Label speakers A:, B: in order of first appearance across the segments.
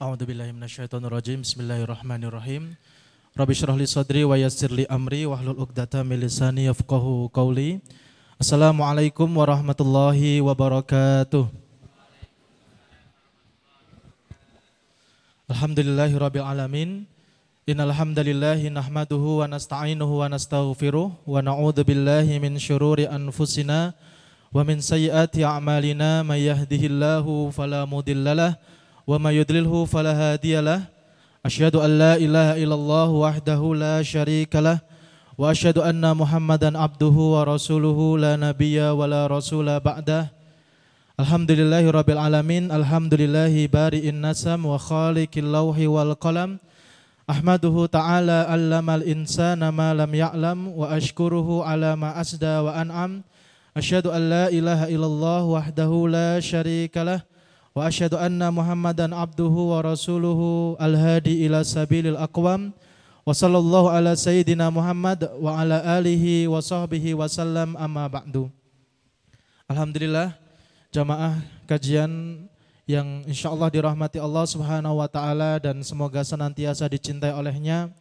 A: أعوذ بالله من الشيطان الرجيم. بسم الله الرحمن الرحيم. رب اشرح لي صدري ويسر لي أمري واحلل عقدة من لساني يفقهوا قولي. السلام عليكم ورحمة الله وبركاته. الحمد لله رب العالمين إن الحمد لله نحمده ونستعينه ونستغفره ونعوذ بالله من شرور أنفسنا ومن سيئات أعمالنا. من يهده الله فلا مضل له وما يدلله فلا هادي له. أشهد أن لا إله إلا الله وحده لا شريك له. وأشهد أن محمدا عبده ورسوله لا نبي ولا رسول بعده. الحمد لله رب العالمين. الحمد لله بارئ النسم وخالق اللوح والقلم. أحمده تعالى علم الإنسان ما لم يعلم وأشكره على ما أسدى وأنعم. أشهد أن لا إله إلا الله وحده لا شريك له. Wa asyhadu anna Muhammadan abduhu wa rasuluhu al-hadi ila sabilil aqwam. Wa sallallahu ala sayyidina Muhammad wa ala alihi wa sahbihi wa sallam amma ba'du. Alhamdulillah jamaah kajian yang insyaallah dirahmati Allah Subhanahu wa taala dan semoga senantiasa dicintai olehnya.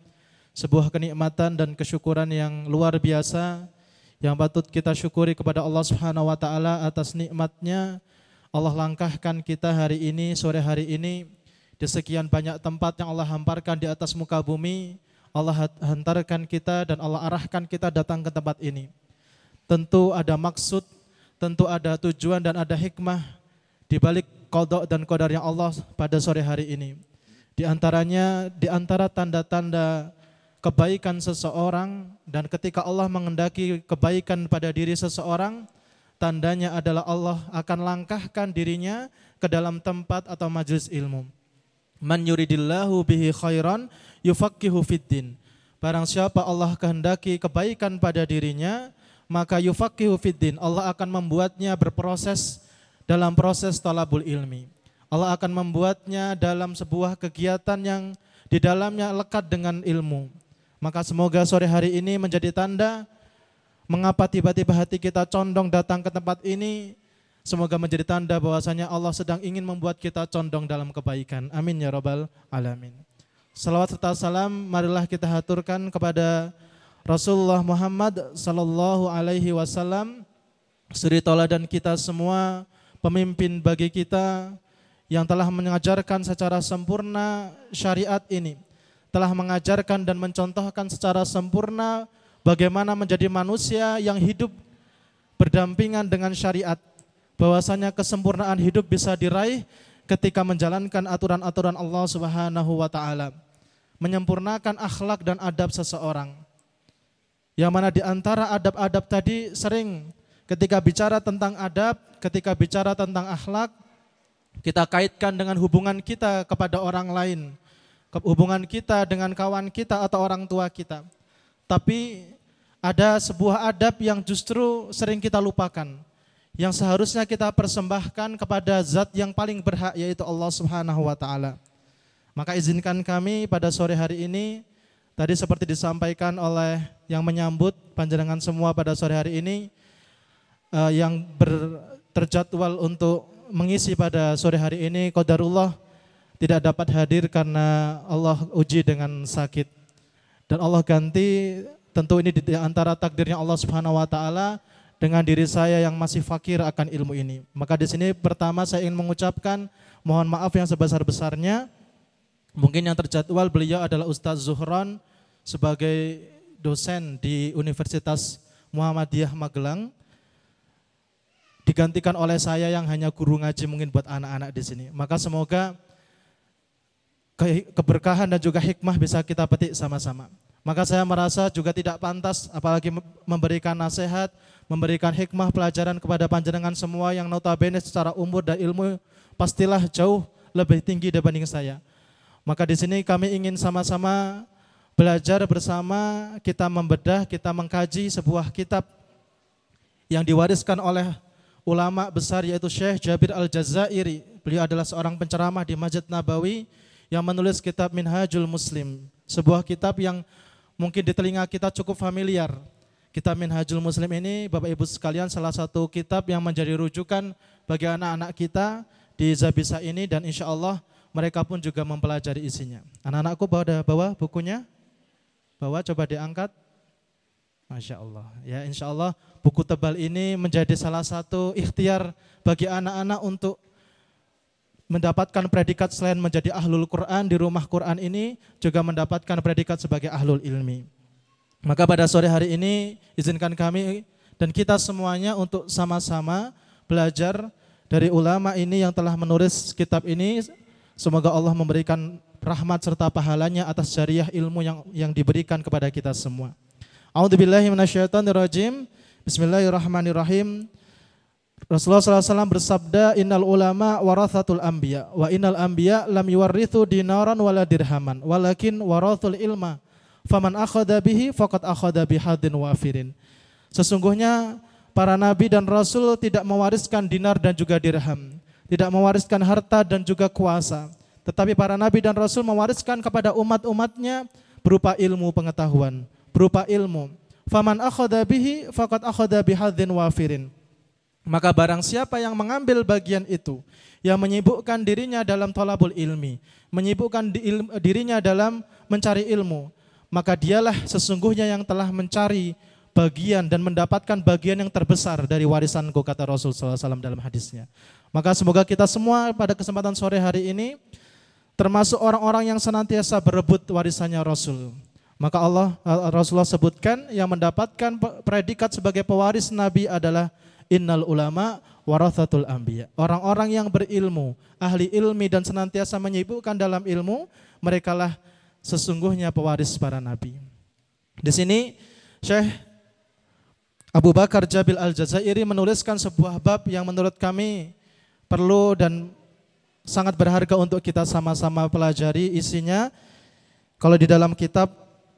A: Sebuah kenikmatan dan kesyukuran yang luar biasa yang patut kita syukuri kepada Allah Subhanahu wa taala atas nikmatnya Allah langkahkan kita hari ini, sore hari ini di sekian banyak tempat yang Allah hamparkan di atas muka bumi, Allah hantarkan kita dan Allah arahkan kita datang ke tempat ini. Tentu ada maksud, tentu ada tujuan dan ada hikmah di balik kodok dan kodar yang Allah pada sore hari ini. Di antaranya, di antara tanda-tanda kebaikan seseorang dan ketika Allah mengendaki kebaikan pada diri seseorang, tandanya adalah Allah akan langkahkan dirinya ke dalam tempat atau majelis ilmu. Man yuridillahu bihi khairan yufaqihu fiddin. Barang siapa Allah kehendaki kebaikan pada dirinya, maka yufaqihu fiddin. Allah akan membuatnya berproses dalam proses talabul ilmi. Allah akan membuatnya dalam sebuah kegiatan yang di dalamnya lekat dengan ilmu. Maka semoga sore hari ini menjadi tanda Mengapa tiba-tiba hati kita condong datang ke tempat ini? Semoga menjadi tanda bahwasanya Allah sedang ingin membuat kita condong dalam kebaikan. Amin ya rabbal alamin. Salawat serta salam marilah kita haturkan kepada Rasulullah Muhammad sallallahu alaihi wasallam suri toladan kita semua, pemimpin bagi kita yang telah mengajarkan secara sempurna syariat ini, telah mengajarkan dan mencontohkan secara sempurna bagaimana menjadi manusia yang hidup berdampingan dengan syariat. Bahwasanya kesempurnaan hidup bisa diraih ketika menjalankan aturan-aturan Allah Subhanahu wa taala. Menyempurnakan akhlak dan adab seseorang. Yang mana di antara adab-adab tadi sering ketika bicara tentang adab, ketika bicara tentang akhlak, kita kaitkan dengan hubungan kita kepada orang lain, hubungan kita dengan kawan kita atau orang tua kita. Tapi ada sebuah adab yang justru sering kita lupakan. Yang seharusnya kita persembahkan kepada zat yang paling berhak yaitu Allah Subhanahu wa taala. Maka izinkan kami pada sore hari ini tadi seperti disampaikan oleh yang menyambut panjenengan semua pada sore hari ini uh, yang ber, terjadwal untuk mengisi pada sore hari ini qadarullah tidak dapat hadir karena Allah uji dengan sakit dan Allah ganti tentu ini di antara takdirnya Allah Subhanahu wa taala dengan diri saya yang masih fakir akan ilmu ini. Maka di sini pertama saya ingin mengucapkan mohon maaf yang sebesar-besarnya. Mungkin yang terjadwal beliau adalah Ustadz Zuhron sebagai dosen di Universitas Muhammadiyah Magelang digantikan oleh saya yang hanya guru ngaji mungkin buat anak-anak di sini. Maka semoga keberkahan dan juga hikmah bisa kita petik sama-sama. Maka saya merasa juga tidak pantas apalagi memberikan nasihat, memberikan hikmah pelajaran kepada panjenengan semua yang notabene secara umur dan ilmu pastilah jauh lebih tinggi dibanding saya. Maka di sini kami ingin sama-sama belajar bersama, kita membedah, kita mengkaji sebuah kitab yang diwariskan oleh ulama besar yaitu Syekh Jabir Al-Jazairi. Beliau adalah seorang penceramah di Masjid Nabawi yang menulis kitab Minhajul Muslim, sebuah kitab yang mungkin di telinga kita cukup familiar. Kitab Minhajul Muslim ini Bapak Ibu sekalian salah satu kitab yang menjadi rujukan bagi anak-anak kita di Zabisa ini dan insya Allah mereka pun juga mempelajari isinya. Anak-anakku bawa bawa bukunya? Bawa coba diangkat. Masya Allah. Ya insya Allah buku tebal ini menjadi salah satu ikhtiar bagi anak-anak untuk mendapatkan predikat selain menjadi ahlul Quran di rumah Quran ini juga mendapatkan predikat sebagai ahlul ilmi. Maka pada sore hari ini izinkan kami dan kita semuanya untuk sama-sama belajar dari ulama ini yang telah menulis kitab ini. Semoga Allah memberikan rahmat serta pahalanya atas jariah ilmu yang yang diberikan kepada kita semua. A'udzubillahi minasyaitonirrajim. Bismillahirrahmanirrahim. Rasulullah SAW bersabda, Innal ulama warathatul anbiya, wa innal anbiya lam yuwarrithu dinaran wala dirhaman, walakin warathul ilma. Faman akhada bihi faqad akhada bihadin wafirin. Sesungguhnya para nabi dan rasul tidak mewariskan dinar dan juga dirham, tidak mewariskan harta dan juga kuasa. Tetapi para nabi dan rasul mewariskan kepada umat-umatnya berupa ilmu pengetahuan, berupa ilmu. Faman akhada bihi faqad akhada bihadin wafirin maka barang siapa yang mengambil bagian itu, yang menyibukkan dirinya dalam tolabul ilmi, menyibukkan dirinya dalam mencari ilmu, maka dialah sesungguhnya yang telah mencari bagian dan mendapatkan bagian yang terbesar dari warisanku kata Rasul SAW dalam hadisnya. Maka semoga kita semua pada kesempatan sore hari ini termasuk orang-orang yang senantiasa berebut warisannya Rasul. Maka Allah Rasulullah sebutkan yang mendapatkan predikat sebagai pewaris Nabi adalah Innal ulama warathatul anbiya. Orang-orang yang berilmu, ahli ilmi dan senantiasa menyibukkan dalam ilmu, merekalah sesungguhnya pewaris para nabi. Di sini Syekh Abu Bakar Jabil Al-Jazairi menuliskan sebuah bab yang menurut kami perlu dan sangat berharga untuk kita sama-sama pelajari isinya. Kalau di dalam kitab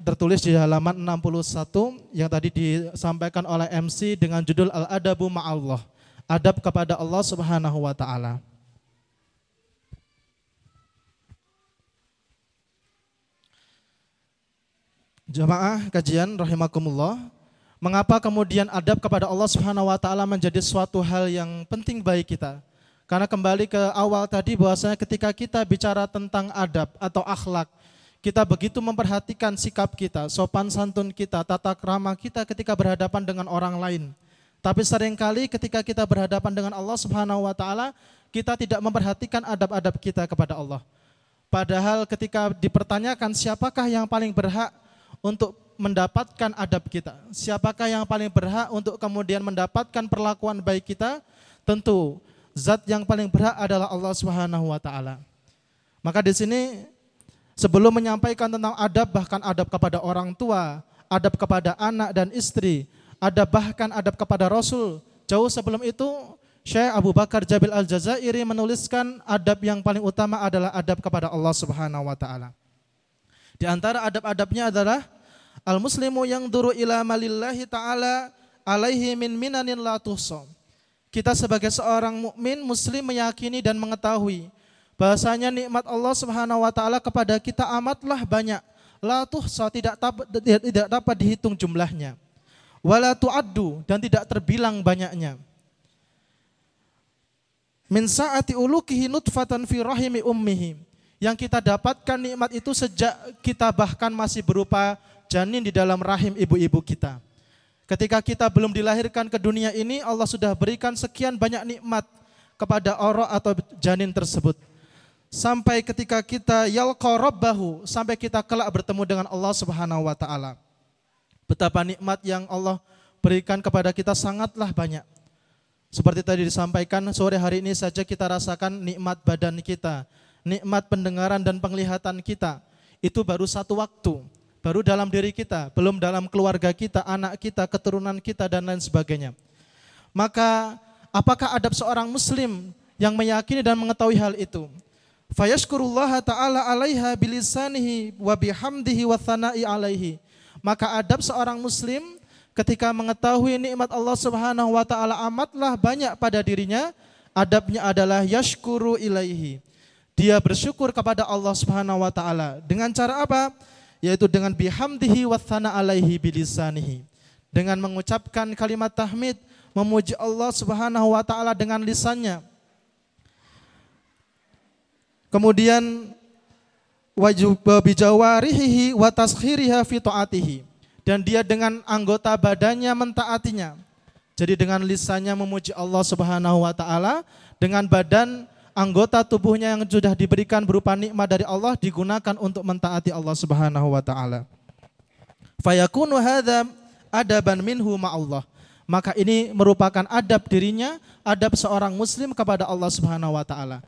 A: tertulis di halaman 61 yang tadi disampaikan oleh MC dengan judul Al-Adabu Ma'allah. Adab kepada Allah Subhanahu wa taala. Jamaah kajian rahimakumullah. Mengapa kemudian adab kepada Allah Subhanahu wa taala menjadi suatu hal yang penting bagi kita? Karena kembali ke awal tadi bahwasanya ketika kita bicara tentang adab atau akhlak, kita begitu memperhatikan sikap kita, sopan santun kita, tata krama kita ketika berhadapan dengan orang lain. Tapi sering kali ketika kita berhadapan dengan Allah Subhanahu wa taala, kita tidak memperhatikan adab-adab kita kepada Allah. Padahal ketika dipertanyakan siapakah yang paling berhak untuk mendapatkan adab kita? Siapakah yang paling berhak untuk kemudian mendapatkan perlakuan baik kita? Tentu zat yang paling berhak adalah Allah Subhanahu wa taala. Maka di sini Sebelum menyampaikan tentang adab, bahkan adab kepada orang tua, adab kepada anak dan istri, adab bahkan adab kepada Rasul. Jauh sebelum itu, Syekh Abu Bakar Jabil Al-Jazairi menuliskan adab yang paling utama adalah adab kepada Allah Subhanahu wa taala. Di antara adab-adabnya adalah al-muslimu yang duru ila malillahi taala alaihi min minanin la Kita sebagai seorang mukmin muslim meyakini dan mengetahui bahasanya nikmat Allah Subhanahu wa taala kepada kita amatlah banyak. La tuhsa tidak tidak dapat dihitung jumlahnya. Wala tuaddu dan tidak terbilang banyaknya. Min saati ulukihi nutfatan fi rahimi ummihi. Yang kita dapatkan nikmat itu sejak kita bahkan masih berupa janin di dalam rahim ibu-ibu kita. Ketika kita belum dilahirkan ke dunia ini, Allah sudah berikan sekian banyak nikmat kepada orang atau janin tersebut sampai ketika kita yalqa rabbahu sampai kita kelak bertemu dengan Allah Subhanahu wa taala. Betapa nikmat yang Allah berikan kepada kita sangatlah banyak. Seperti tadi disampaikan sore hari ini saja kita rasakan nikmat badan kita, nikmat pendengaran dan penglihatan kita. Itu baru satu waktu, baru dalam diri kita, belum dalam keluarga kita, anak kita, keturunan kita dan lain sebagainya. Maka apakah adab seorang muslim yang meyakini dan mengetahui hal itu? Fayashkurullaha ta'ala alaiha bilisanihi wa bihamdihi wa alaihi. Maka adab seorang muslim ketika mengetahui nikmat Allah Subhanahu wa taala amatlah banyak pada dirinya, adabnya adalah yashkuru ilaihi. Dia bersyukur kepada Allah Subhanahu wa taala dengan cara apa? Yaitu dengan bihamdihi wa thana alaihi bilisanihi. Dengan mengucapkan kalimat tahmid, memuji Allah Subhanahu wa taala dengan lisannya Kemudian bijawarihi wa taskhiriha fi dan dia dengan anggota badannya mentaatinya. Jadi dengan lisannya memuji Allah Subhanahu wa taala, dengan badan anggota tubuhnya yang sudah diberikan berupa nikmat dari Allah digunakan untuk mentaati Allah Subhanahu wa taala. Fayakunu hadza adaban minhu Allah. Maka ini merupakan adab dirinya, adab seorang muslim kepada Allah Subhanahu wa taala.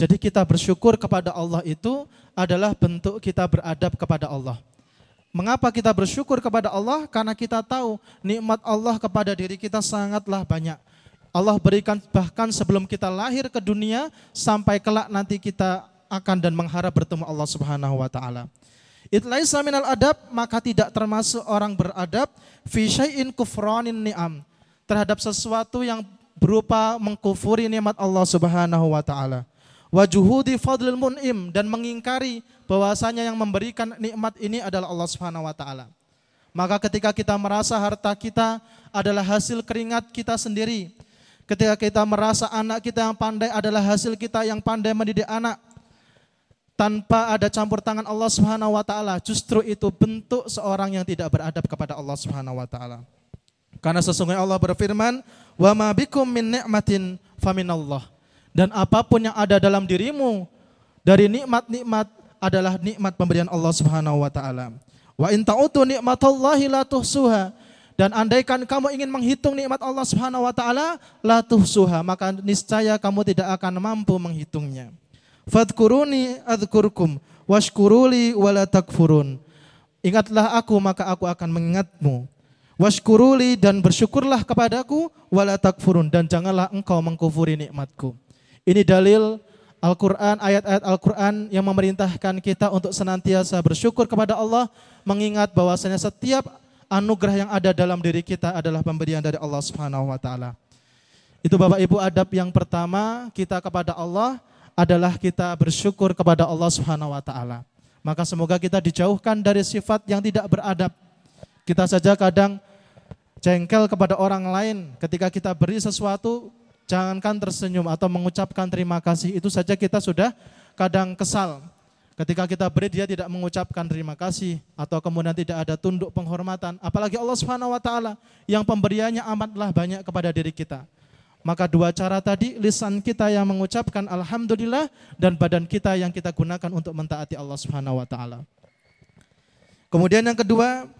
A: Jadi kita bersyukur kepada Allah itu adalah bentuk kita beradab kepada Allah. Mengapa kita bersyukur kepada Allah? Karena kita tahu nikmat Allah kepada diri kita sangatlah banyak. Allah berikan bahkan sebelum kita lahir ke dunia sampai kelak nanti kita akan dan mengharap bertemu Allah Subhanahu wa taala. Itlaisa minal adab maka tidak termasuk orang beradab fi syai'in kufranin ni'am terhadap sesuatu yang berupa mengkufuri nikmat Allah Subhanahu wa taala wajuhudi fadlil mun'im dan mengingkari bahwasanya yang memberikan nikmat ini adalah Allah Subhanahu wa taala. Maka ketika kita merasa harta kita adalah hasil keringat kita sendiri, ketika kita merasa anak kita yang pandai adalah hasil kita yang pandai mendidik anak, tanpa ada campur tangan Allah Subhanahu wa taala, justru itu bentuk seorang yang tidak beradab kepada Allah Subhanahu wa taala. Karena sesungguhnya Allah berfirman, "Wa ma bikum min ni'matin faminallah." Dan apa pun yang ada dalam dirimu dari nikmat-nikmat adalah nikmat pemberian Allah Subhanahu wa taala. Wa in ta'utu nikmatallahi la tuhsuha. Dan andaikan kamu ingin menghitung nikmat Allah Subhanahu wa taala, la tuhsuha, maka niscaya kamu tidak akan mampu menghitungnya. Fadkuruni adzkurkum washkuruli wala takfurun. Ingatlah aku maka aku akan mengingatmu. Washkuruli dan bersyukurlah kepadaku wala takfurun dan janganlah engkau mengkufuri nikmatku. Ini dalil Al-Quran, ayat-ayat Al-Quran yang memerintahkan kita untuk senantiasa bersyukur kepada Allah, mengingat bahwasanya setiap anugerah yang ada dalam diri kita adalah pemberian dari Allah Subhanahu wa taala. Itu Bapak Ibu adab yang pertama kita kepada Allah adalah kita bersyukur kepada Allah Subhanahu wa taala. Maka semoga kita dijauhkan dari sifat yang tidak beradab. Kita saja kadang jengkel kepada orang lain ketika kita beri sesuatu Jangankan tersenyum atau mengucapkan terima kasih, itu saja kita sudah kadang kesal. Ketika kita beri dia tidak mengucapkan terima kasih atau kemudian tidak ada tunduk penghormatan, apalagi Allah Subhanahu wa taala yang pemberiannya amatlah banyak kepada diri kita. Maka dua cara tadi lisan kita yang mengucapkan alhamdulillah dan badan kita yang kita gunakan untuk mentaati Allah Subhanahu wa taala. Kemudian yang kedua,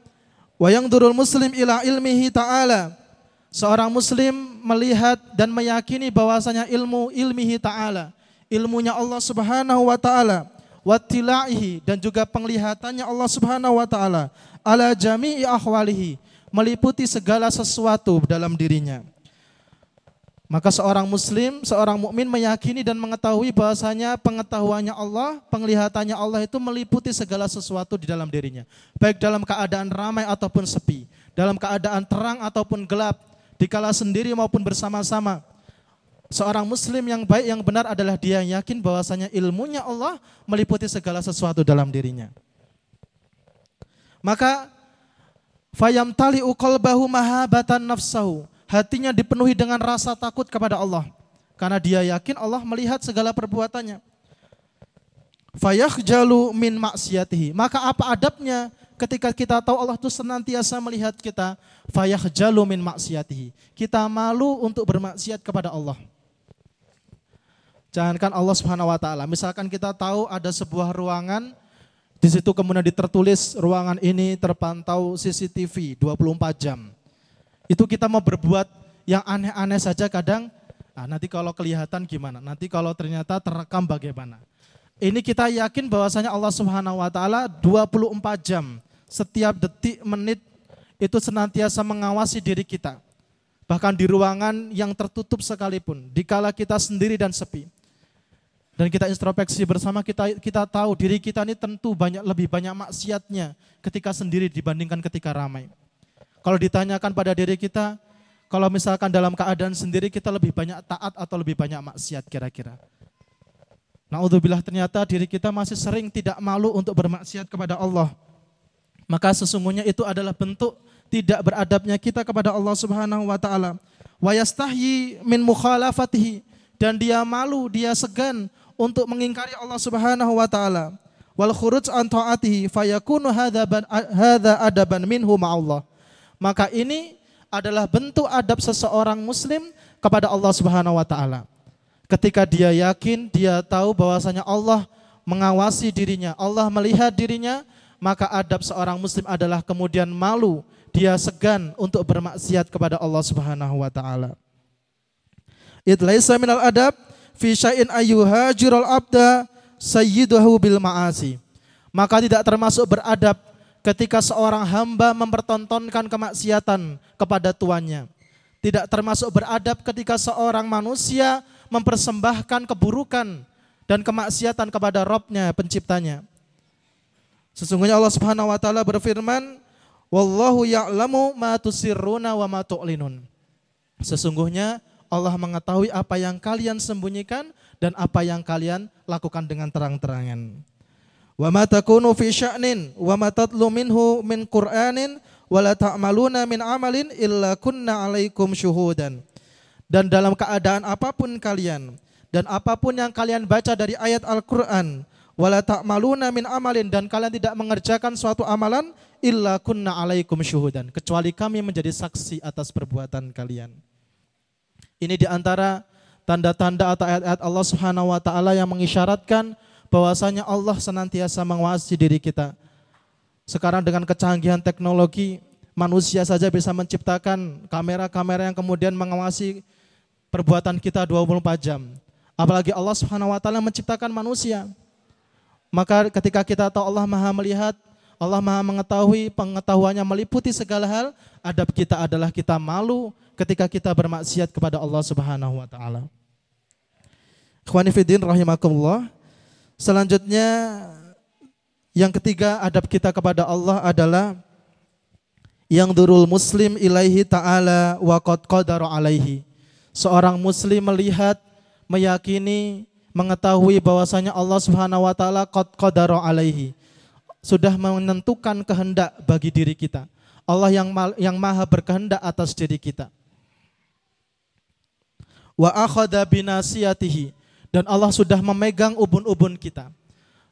A: wayang durul muslim ila ilmihi ta'ala Seorang muslim melihat dan meyakini bahwasanya ilmu ilmihi ta'ala, ilmunya Allah subhanahu wa ta'ala, wattilaihi dan juga penglihatannya Allah subhanahu wa ta'ala, ala jami'i ahwalihi, meliputi segala sesuatu dalam dirinya. Maka seorang muslim, seorang mukmin meyakini dan mengetahui bahwasanya pengetahuannya Allah, penglihatannya Allah itu meliputi segala sesuatu di dalam dirinya. Baik dalam keadaan ramai ataupun sepi, dalam keadaan terang ataupun gelap, dikala sendiri maupun bersama-sama. Seorang muslim yang baik yang benar adalah dia yang yakin bahwasanya ilmunya Allah meliputi segala sesuatu dalam dirinya. Maka fayam tali qalbahu mahabatan nafsahu. Hatinya dipenuhi dengan rasa takut kepada Allah. Karena dia yakin Allah melihat segala perbuatannya. Fayakhjalu min maksiatihi. Maka apa adabnya? Ketika kita tahu Allah itu senantiasa melihat kita, fayah jalumin maksiatihi. Kita malu untuk bermaksiat kepada Allah. Jangankan Allah Subhanahu wa taala, misalkan kita tahu ada sebuah ruangan di situ kemudian ditertulis ruangan ini terpantau CCTV 24 jam. Itu kita mau berbuat yang aneh-aneh saja kadang, nah nanti kalau kelihatan gimana? Nanti kalau ternyata terekam bagaimana? Ini kita yakin bahwasanya Allah Subhanahu wa taala 24 jam setiap detik, menit itu senantiasa mengawasi diri kita. Bahkan di ruangan yang tertutup sekalipun, dikala kita sendiri dan sepi. Dan kita introspeksi bersama kita kita tahu diri kita ini tentu banyak lebih banyak maksiatnya ketika sendiri dibandingkan ketika ramai. Kalau ditanyakan pada diri kita, kalau misalkan dalam keadaan sendiri kita lebih banyak taat atau lebih banyak maksiat kira-kira. Naudzubillah ternyata diri kita masih sering tidak malu untuk bermaksiat kepada Allah maka sesungguhnya itu adalah bentuk tidak beradabnya kita kepada Allah Subhanahu wa taala. Wa yastahyi min mukhalafatihi dan dia malu, dia segan untuk mengingkari Allah Subhanahu wa taala wal khuruj an taatihi fayakunu hadza adaban minhu ma'allah. Maka ini adalah bentuk adab seseorang muslim kepada Allah Subhanahu wa taala. Ketika dia yakin, dia tahu bahwasanya Allah mengawasi dirinya, Allah melihat dirinya, maka adab seorang muslim adalah kemudian malu, dia segan untuk bermaksiat kepada Allah Subhanahu wa taala. It laisa minal adab fi syai'in ayyuhajirul abda sayyidahu bil ma'asi. Maka tidak termasuk beradab ketika seorang hamba mempertontonkan kemaksiatan kepada tuannya. Tidak termasuk beradab ketika seorang manusia mempersembahkan keburukan dan kemaksiatan kepada Robnya, penciptanya. Sesungguhnya Allah Subhanahu wa taala berfirman, "Wallahu ya'lamu ma tusirruna wa ma tu'linun." Sesungguhnya Allah mengetahui apa yang kalian sembunyikan dan apa yang kalian lakukan dengan terang-terangan. Wa ma takunu fi sya'nin wa ma tatlu minhu min Qur'anin wa la ta'maluna min amalin illa kunna 'alaikum syuhudan. Dan dalam keadaan apa pun kalian dan apa pun yang kalian baca dari ayat Al-Qur'an wala ta'maluna min amalin dan kalian tidak mengerjakan suatu amalan illa kunna 'alaikum syuhudan kecuali kami menjadi saksi atas perbuatan kalian. Ini di antara tanda-tanda atau ayat-ayat Allah Subhanahu wa taala yang mengisyaratkan bahwasanya Allah senantiasa menguasai diri kita. Sekarang dengan kecanggihan teknologi, manusia saja bisa menciptakan kamera-kamera yang kemudian mengawasi perbuatan kita 24 jam. Apalagi Allah Subhanahu wa taala menciptakan manusia. Maka ketika kita tahu Allah Maha melihat, Allah Maha mengetahui, pengetahuannya meliputi segala hal, adab kita adalah kita malu ketika kita bermaksiat kepada Allah Subhanahu wa taala. Ikhwanifidin rahimakumullah. Selanjutnya yang ketiga adab kita kepada Allah adalah yang durul muslim ilaihi ta'ala wa qad alaihi. Seorang muslim melihat, meyakini, mengetahui bahwasanya Allah Subhanahu wa taala qad qadara alaihi. Sudah menentukan kehendak bagi diri kita. Allah yang yang maha berkehendak atas diri kita wa akhadha binasiyatihi dan Allah sudah memegang ubun-ubun kita.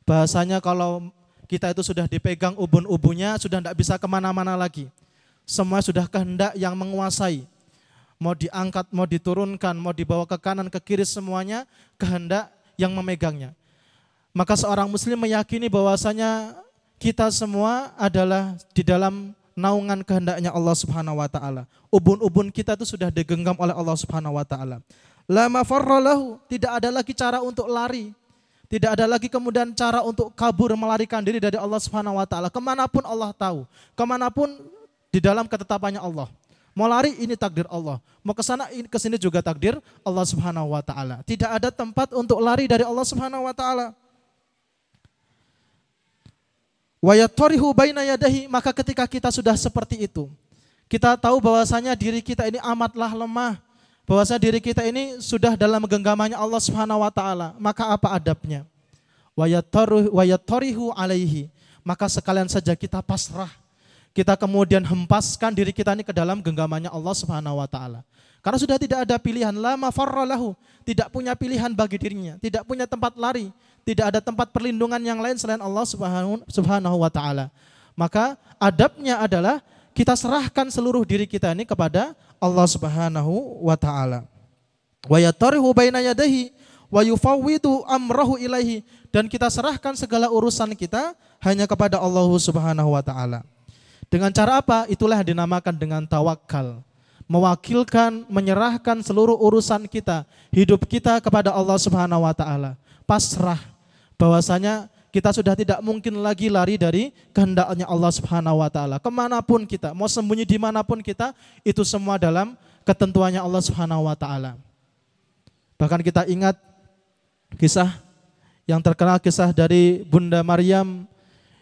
A: Bahasanya kalau kita itu sudah dipegang ubun-ubunnya, sudah tidak bisa ke mana-mana lagi. Semua sudah kehendak yang menguasai. Mau diangkat, mau diturunkan, mau dibawa ke kanan, ke kiri semuanya kehendak yang memegangnya. Maka seorang muslim meyakini bahwasanya kita semua adalah di dalam naungan kehendaknya Allah Subhanahu wa taala. Ubun-ubun kita itu sudah digenggam oleh Allah Subhanahu wa taala. Farralahu, tidak ada lagi cara untuk lari. Tidak ada lagi kemudian cara untuk kabur melarikan diri dari Allah Subhanahu wa taala. Ke mana pun Allah tahu, ke mana pun di dalam ketetapannya Allah. Mau lari ini takdir Allah. Mau ke sana ke sini juga takdir Allah Subhanahu wa taala. Tidak ada tempat untuk lari dari Allah Subhanahu wa taala. Wayatorihu baina yadahi, maka ketika kita sudah seperti itu, kita tahu bahwasanya diri kita ini amatlah lemah, bahwasanya diri kita ini sudah dalam genggamannya Allah Subhanahu wa taala, maka apa adabnya? Wayatorihu alaihi, maka sekalian saja kita pasrah. Kita kemudian hempaskan diri kita ini ke dalam genggamannya Allah Subhanahu wa taala. Karena sudah tidak ada pilihan lama farralahu, tidak punya pilihan bagi dirinya, tidak punya tempat lari, tidak ada tempat perlindungan yang lain selain Allah Subhanahu wa taala. Maka adabnya adalah kita serahkan seluruh diri kita ini kepada Allah Subhanahu wa taala. Wa yatarihu baina yadayhi wa yufawwidu amrahu ilaihi dan kita serahkan segala urusan kita hanya kepada Allah Subhanahu wa taala. Dengan cara apa? Itulah dinamakan dengan tawakal. Mewakilkan, menyerahkan seluruh urusan kita, hidup kita kepada Allah Subhanahu wa taala. Pasrah, bahwasanya kita sudah tidak mungkin lagi lari dari kehendaknya Allah Subhanahu wa taala. Ke mana pun kita, mau sembunyi di mana pun kita, itu semua dalam ketentuannya Allah Subhanahu wa taala. Bahkan kita ingat kisah yang terkenal kisah dari Bunda Maryam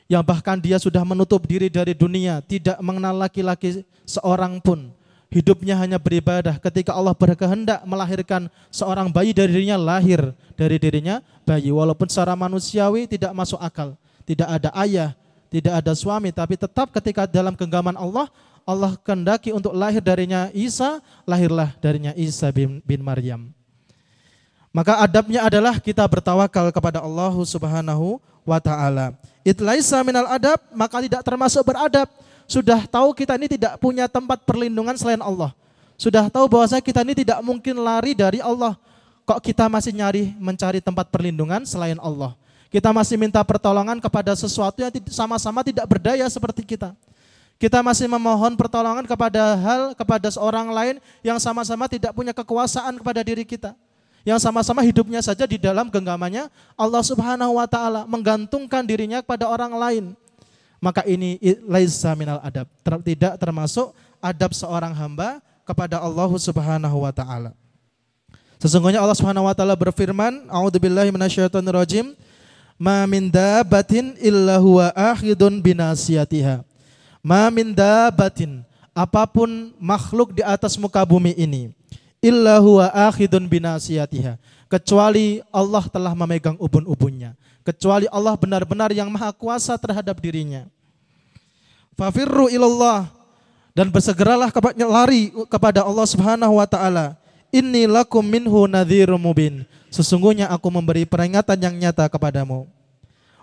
A: yang bahkan dia sudah menutup diri dari dunia, tidak mengenal laki-laki seorang pun. Hidupnya hanya beribadah ketika Allah berkehendak melahirkan seorang bayi dari dirinya lahir dari dirinya bayi walaupun secara manusiawi tidak masuk akal. Tidak ada ayah, tidak ada suami tapi tetap ketika dalam genggaman Allah Allah kehendaki untuk lahir darinya Isa, lahirlah darinya Isa bin, bin Maryam. Maka adabnya adalah kita bertawakal kepada Allah Subhanahu wa taala. Itlaisa minal adab, maka tidak termasuk beradab. Sudah tahu kita ini tidak punya tempat perlindungan selain Allah. Sudah tahu bahwa kita ini tidak mungkin lari dari Allah. Kok kita masih nyari mencari tempat perlindungan selain Allah? Kita masih minta pertolongan kepada sesuatu yang sama-sama tidak berdaya seperti kita. Kita masih memohon pertolongan kepada hal kepada seorang lain yang sama-sama tidak punya kekuasaan kepada diri kita yang sama-sama hidupnya saja di dalam genggamannya Allah Subhanahu wa taala menggantungkan dirinya kepada orang lain. Maka ini laisa minal adab, tidak termasuk adab seorang hamba kepada Allah Subhanahu wa taala. Sesungguhnya Allah Subhanahu wa taala berfirman, A'udzubillahi minasyaitonirrajim, "Ma min dabatin illa huwa akhidun binasiyatiha." Ma min dabatin, apa pun makhluk di atas muka bumi ini illa huwa akhidun binasiyatiha. Kecuali Allah telah memegang ubun-ubunnya. Kecuali Allah benar-benar yang maha kuasa terhadap dirinya. Fafirru ilallah dan bersegeralah kepada lari kepada Allah Subhanahu wa taala. Inni lakum minhu nadhirum mubin. Sesungguhnya aku memberi peringatan yang nyata kepadamu.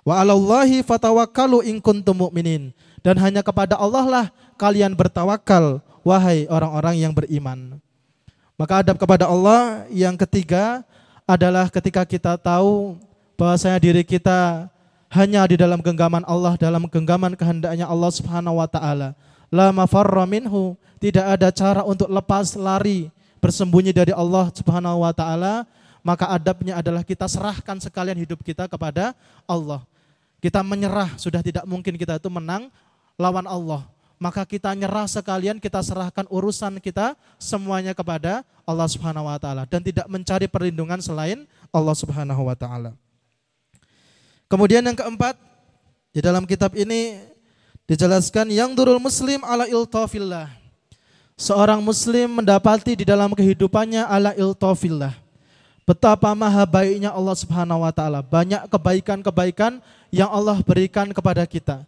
A: Wa 'alallahi fatawakkalu in kuntum mu'minin. Dan hanya kepada Allah lah kalian bertawakal wahai orang-orang yang beriman. Maka adab kepada Allah yang ketiga adalah ketika kita tahu bahwasanya diri kita hanya di dalam genggaman Allah, dalam genggaman kehendaknya Allah Subhanahu wa taala. La mafarra minhu, tidak ada cara untuk lepas lari, bersembunyi dari Allah Subhanahu wa taala, maka adabnya adalah kita serahkan sekalian hidup kita kepada Allah. Kita menyerah, sudah tidak mungkin kita itu menang lawan Allah maka kita nyerah sekalian, kita serahkan urusan kita semuanya kepada Allah Subhanahu wa taala dan tidak mencari perlindungan selain Allah Subhanahu wa taala. Kemudian yang keempat, di dalam kitab ini dijelaskan yang durul muslim ala iltafillah. Seorang muslim mendapati di dalam kehidupannya ala iltafillah. Betapa maha baiknya Allah Subhanahu wa taala. Banyak kebaikan-kebaikan yang Allah berikan kepada kita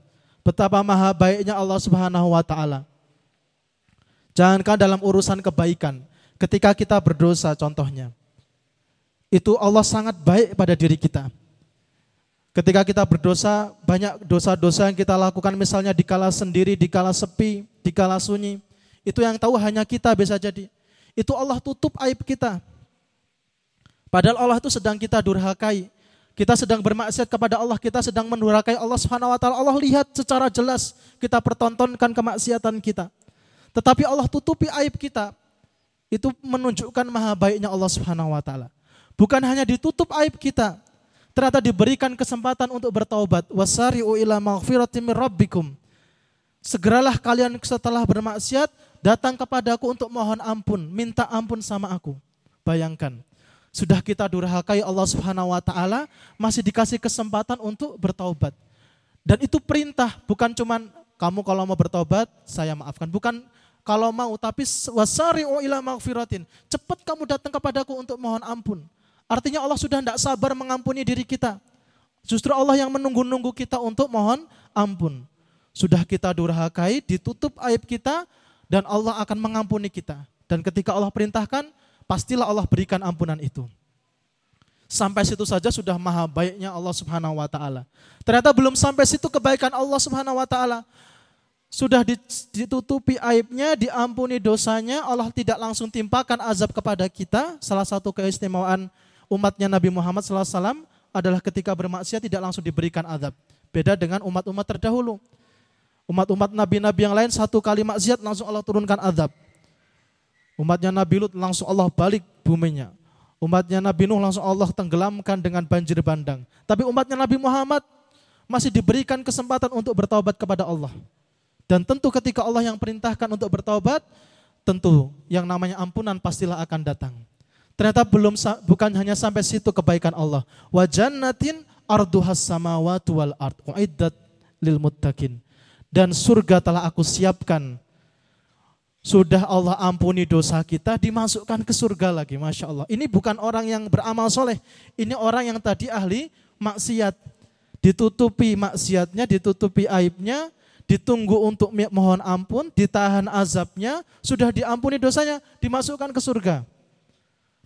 A: Betapa maha baiknya Allah Subhanahu wa taala. Jangankan dalam urusan kebaikan, ketika kita berdosa contohnya. Itu Allah sangat baik pada diri kita. Ketika kita berdosa, banyak dosa-dosa yang kita lakukan misalnya di kala sendiri, di kala sepi, di kala sunyi. Itu yang tahu hanya kita bisa jadi. Itu Allah tutup aib kita. Padahal Allah itu sedang kita durhakai kita sedang bermaksiat kepada Allah, kita sedang mendurakai Allah Subhanahu wa taala. Allah lihat secara jelas kita pertontonkan kemaksiatan kita. Tetapi Allah tutupi aib kita. Itu menunjukkan maha baiknya Allah Subhanahu wa taala. Bukan hanya ditutup aib kita, ternyata diberikan kesempatan untuk bertaubat. Wasari'u ila maghfiratin min rabbikum. Segeralah kalian setelah bermaksiat datang kepadaku untuk mohon ampun, minta ampun sama aku. Bayangkan, sudah kita durhakai Allah Subhanahu wa taala, masih dikasih kesempatan untuk bertaubat. Dan itu perintah, bukan cuman kamu kalau mau bertobat, saya maafkan. Bukan kalau mau, tapi wasari'u ila maghfiratin. Cepat kamu datang kepadaku untuk mohon ampun. Artinya Allah sudah tidak sabar mengampuni diri kita. Justru Allah yang menunggu-nunggu kita untuk mohon ampun. Sudah kita durhakai, ditutup aib kita, dan Allah akan mengampuni kita. Dan ketika Allah perintahkan, pastilah Allah berikan ampunan itu. Sampai situ saja sudah maha baiknya Allah Subhanahu wa taala. Ternyata belum sampai situ kebaikan Allah Subhanahu wa taala. Sudah ditutupi aibnya, diampuni dosanya, Allah tidak langsung timpakan azab kepada kita. Salah satu keistimewaan umatnya Nabi Muhammad SAW adalah ketika bermaksiat tidak langsung diberikan azab. Beda dengan umat-umat terdahulu. Umat-umat nabi-nabi yang lain satu kali maksiat langsung Allah turunkan azab. Umatnya Nabi Lut langsung Allah balik buminya. Umatnya Nabi Nuh langsung Allah tenggelamkan dengan banjir bandang. Tapi umatnya Nabi Muhammad masih diberikan kesempatan untuk bertaubat kepada Allah. Dan tentu ketika Allah yang perintahkan untuk bertaubat, tentu yang namanya ampunan pastilah akan datang. Ternyata belum bukan hanya sampai situ kebaikan Allah. Wa jannatin arduhas samawati wal ard uiddat lil muttaqin. Dan surga telah aku siapkan sudah Allah ampuni dosa kita, dimasukkan ke surga lagi. Masya Allah. Ini bukan orang yang beramal soleh. Ini orang yang tadi ahli maksiat. Ditutupi maksiatnya, ditutupi aibnya, ditunggu untuk mohon ampun, ditahan azabnya, sudah diampuni dosanya, dimasukkan ke surga.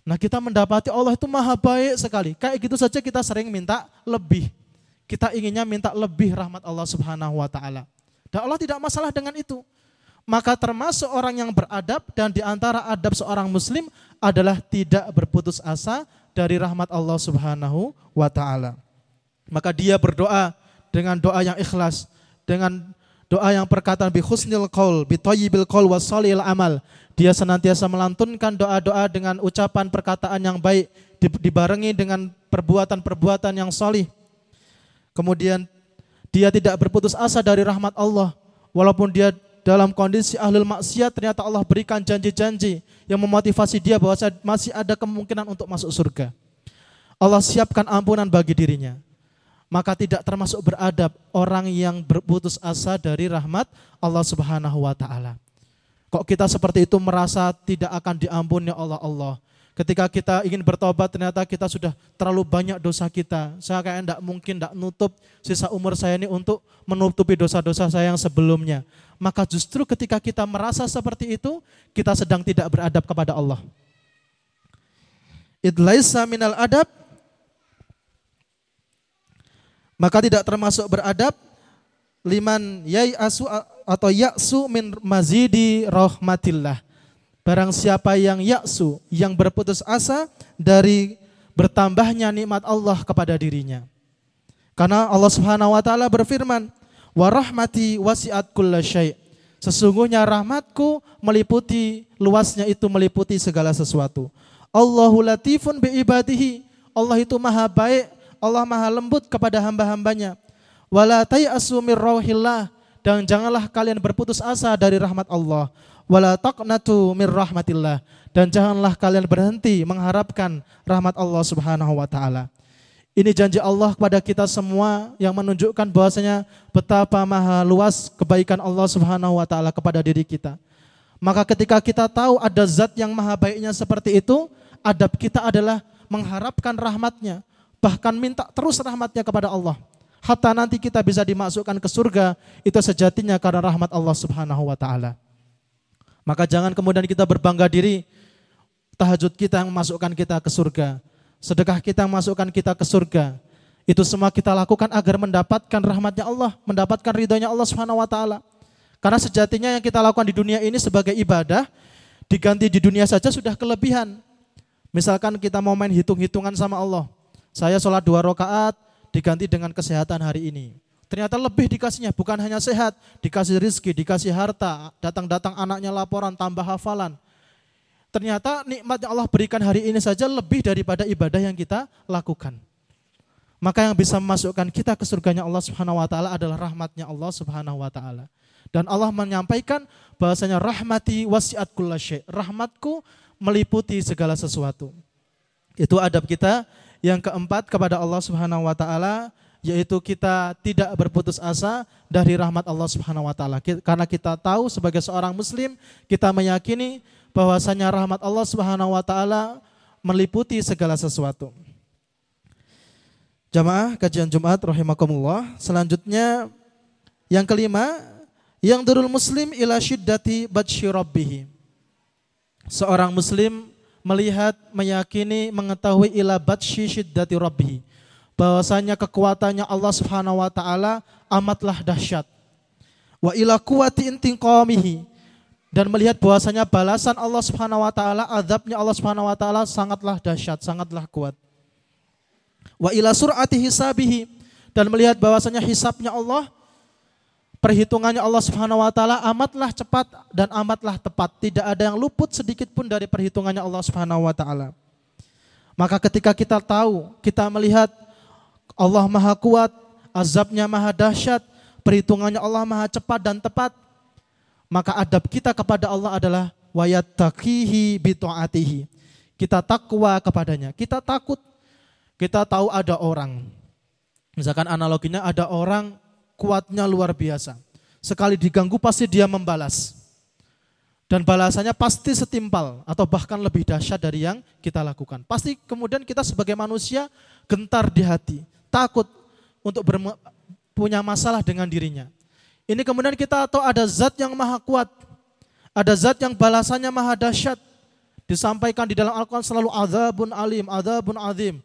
A: Nah kita mendapati Allah itu maha baik sekali. Kayak gitu saja kita sering minta lebih. Kita inginnya minta lebih rahmat Allah subhanahu wa ta'ala. Dan Allah tidak masalah dengan itu. Maka termasuk orang yang beradab dan di antara adab seorang muslim adalah tidak berputus asa dari rahmat Allah subhanahu wa ta'ala. Maka dia berdoa dengan doa yang ikhlas, dengan doa yang perkataan bi husnil qaul, bi thayyibil qaul wa salil amal. Dia senantiasa melantunkan doa-doa dengan ucapan perkataan yang baik dibarengi dengan perbuatan-perbuatan yang salih. Kemudian dia tidak berputus asa dari rahmat Allah walaupun dia dalam kondisi ahlul maksiat ternyata Allah berikan janji-janji yang memotivasi dia bahwa masih ada kemungkinan untuk masuk surga. Allah siapkan ampunan bagi dirinya maka tidak termasuk beradab orang yang berputus asa dari rahmat Allah Subhanahu wa taala. Kok kita seperti itu merasa tidak akan diampuni Allah Allah. Ketika kita ingin bertobat ternyata kita sudah terlalu banyak dosa kita. Saya kayak tidak mungkin tidak nutup sisa umur saya ini untuk menutupi dosa-dosa saya yang sebelumnya. Maka justru ketika kita merasa seperti itu, kita sedang tidak beradab kepada Allah. Idlaisa minal adab maka tidak termasuk beradab liman yai asu atau yaksu min mazidi rahmatillah. Barang siapa yang yaksu, yang berputus asa dari bertambahnya nikmat Allah kepada dirinya. Karena Allah Subhanahu wa taala berfirman, "Wa rahmati wasi'at kullasyai'." Sesungguhnya rahmatku meliputi luasnya itu meliputi segala sesuatu. Allahu latifun bi. Allah itu maha baik Allah maha lembut kepada hamba-hambanya. Wala tayasu rauhillah dan janganlah kalian berputus asa dari rahmat Allah. Wala taqnatu rahmatillah dan janganlah kalian berhenti mengharapkan rahmat Allah Subhanahu wa taala. Ini janji Allah kepada kita semua yang menunjukkan bahwasanya betapa maha luas kebaikan Allah Subhanahu wa taala kepada diri kita. Maka ketika kita tahu ada zat yang maha baiknya seperti itu, adab kita adalah mengharapkan rahmatnya, bahkan minta terus rahmatnya kepada Allah. Hatta nanti kita bisa dimasukkan ke surga, itu sejatinya karena rahmat Allah subhanahu wa ta'ala. Maka jangan kemudian kita berbangga diri, tahajud kita yang memasukkan kita ke surga, sedekah kita yang memasukkan kita ke surga. Itu semua kita lakukan agar mendapatkan rahmatnya Allah, mendapatkan ridhonya Allah ta'ala. Karena sejatinya yang kita lakukan di dunia ini sebagai ibadah, diganti di dunia saja sudah kelebihan. Misalkan kita mau main hitung-hitungan sama Allah, saya sholat dua rakaat diganti dengan kesehatan hari ini. Ternyata lebih dikasihnya, bukan hanya sehat, dikasih rizki, dikasih harta, datang-datang anaknya laporan, tambah hafalan. Ternyata nikmat yang Allah berikan hari ini saja lebih daripada ibadah yang kita lakukan. Maka yang bisa memasukkan kita ke surganya Allah Subhanahu wa taala adalah rahmatnya Allah Subhanahu wa taala. Dan Allah menyampaikan bahasanya rahmati wasiat kullasyai. Rahmatku meliputi segala sesuatu. Itu adab kita yang keempat kepada Allah Subhanahu wa taala yaitu kita tidak berputus asa dari rahmat Allah Subhanahu wa taala. Karena kita tahu sebagai seorang muslim, kita meyakini bahwasanya rahmat Allah Subhanahu wa taala meliputi segala sesuatu. Jamaah kajian Jumat rahimakumullah. Selanjutnya yang kelima, yang durul muslim ila syiddati badshi Seorang muslim melihat, meyakini, mengetahui ila batshi syiddati rabbi. Bahwasanya kekuatannya Allah Subhanahu wa taala amatlah dahsyat. Wa ila quwwati intiqamihi dan melihat bahwasanya balasan Allah Subhanahu wa taala, azabnya Allah Subhanahu wa taala sangatlah dahsyat, sangatlah kuat. Wa ila sur'ati hisabihi dan melihat bahwasanya hisabnya Allah Perhitungannya Allah Subhanahu wa taala amatlah cepat dan amatlah tepat. Tidak ada yang luput sedikit pun dari perhitungannya Allah Subhanahu wa taala. Maka ketika kita tahu, kita melihat Allah Maha kuat, azabnya Maha dahsyat, perhitungannya Allah Maha cepat dan tepat, maka adab kita kepada Allah adalah wayattaqihi bitu'atihi. Kita takwa kepadanya, kita takut. Kita tahu ada orang. Misalkan analoginya ada orang kuatnya luar biasa. Sekali diganggu pasti dia membalas. Dan balasannya pasti setimpal atau bahkan lebih dahsyat dari yang kita lakukan. Pasti kemudian kita sebagai manusia gentar di hati, takut untuk punya masalah dengan dirinya. Ini kemudian kita tahu ada zat yang maha kuat, ada zat yang balasannya maha dahsyat, Disampaikan di dalam Al-Quran selalu azabun alim, azabun azim.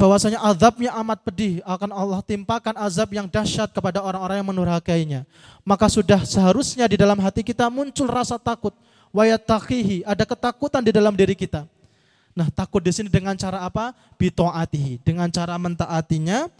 A: Bahwasanya azabnya amat pedih akan Allah timpakan azab yang dahsyat kepada orang-orang yang menurhakainya. Maka sudah seharusnya di dalam hati kita muncul rasa takut. Wayatakihi, ada ketakutan di dalam diri kita. Nah takut di sini dengan cara apa? Bito'atihi, dengan cara mentaatinya.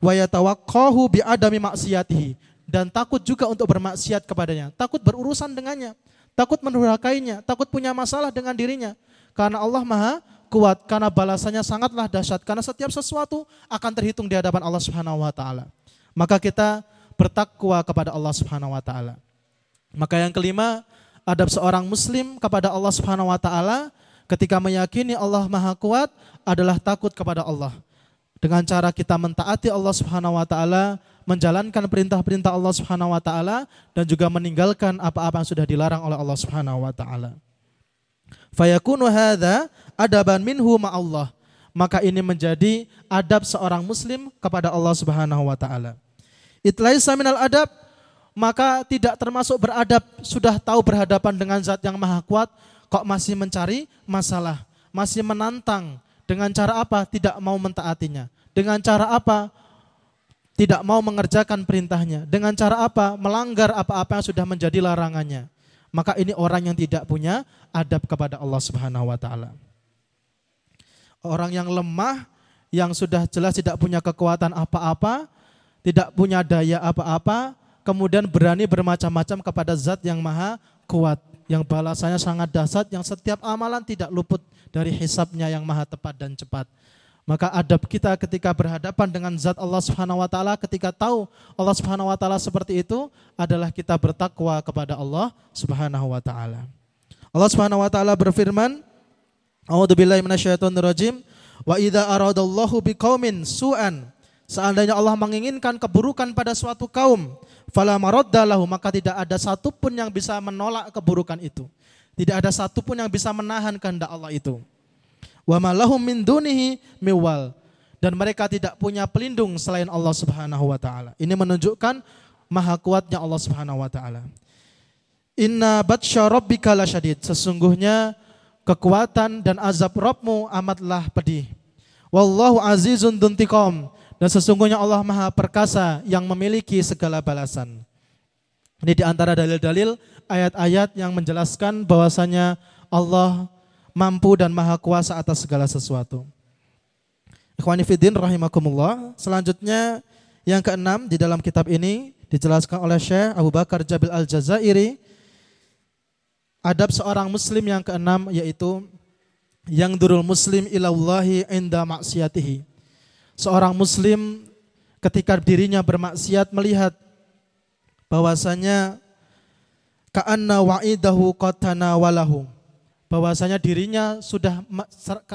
A: Wayatawakkahu bi'adami maksiatihi. Dan takut juga untuk bermaksiat kepadanya. Takut berurusan dengannya takut menurhakainya, takut punya masalah dengan dirinya. Karena Allah Maha kuat, karena balasannya sangatlah dahsyat. Karena setiap sesuatu akan terhitung di hadapan Allah Subhanahu wa taala. Maka kita bertakwa kepada Allah Subhanahu wa taala. Maka yang kelima, adab seorang muslim kepada Allah Subhanahu wa taala ketika meyakini Allah Maha kuat adalah takut kepada Allah. Dengan cara kita mentaati Allah Subhanahu wa taala, menjalankan perintah-perintah Allah Subhanahu wa taala dan juga meninggalkan apa-apa yang sudah dilarang oleh Allah Subhanahu wa taala. Fayakunu hadza adaban minhu Allah. Maka ini menjadi adab seorang muslim kepada Allah Subhanahu wa taala. Itlaisa minal adab maka tidak termasuk beradab sudah tahu berhadapan dengan zat yang maha kuat kok masih mencari masalah, masih menantang dengan cara apa? Tidak mau mentaatinya. Dengan cara apa? tidak mau mengerjakan perintahnya. Dengan cara apa? Melanggar apa-apa yang sudah menjadi larangannya. Maka ini orang yang tidak punya adab kepada Allah Subhanahu wa taala. Orang yang lemah yang sudah jelas tidak punya kekuatan apa-apa, tidak punya daya apa-apa, kemudian berani bermacam-macam kepada zat yang maha kuat, yang balasannya sangat dahsyat, yang setiap amalan tidak luput dari hisapnya yang maha tepat dan cepat. Maka adab kita ketika berhadapan dengan zat Allah Subhanahu wa taala ketika tahu Allah Subhanahu wa taala seperti itu adalah kita bertakwa kepada Allah Subhanahu wa taala. Allah Subhanahu wa taala berfirman, A'udzubillahi minasyaitonirrajim, wa idza aradallahu biqaumin su'an Seandainya Allah menginginkan keburukan pada suatu kaum, fala maraddalahu maka tidak ada satupun yang bisa menolak keburukan itu. Tidak ada satupun yang bisa menahan kehendak Allah itu. Wa malahum min dunihi miwal. Dan mereka tidak punya pelindung selain Allah Subhanahu wa taala. Ini menunjukkan maha kuatnya Allah Subhanahu wa taala. Inna batsya rabbika lasyadid. Sesungguhnya kekuatan dan azab Rabbmu amatlah pedih. Wallahu azizun duntikom. Dan sesungguhnya Allah maha perkasa yang memiliki segala balasan. Ini di antara dalil-dalil ayat-ayat yang menjelaskan bahwasanya Allah mampu dan maha kuasa atas segala sesuatu. Ikhwanifidin rahimakumullah. Selanjutnya yang keenam di dalam kitab ini dijelaskan oleh Syekh Abu Bakar Jabil Al-Jazairi. Adab seorang muslim yang keenam yaitu yang durul muslim ilallahi inda maksiatihi. Seorang muslim ketika dirinya bermaksiat melihat bahwasanya ka'anna wa'idahu qatana walahu bahwasanya dirinya sudah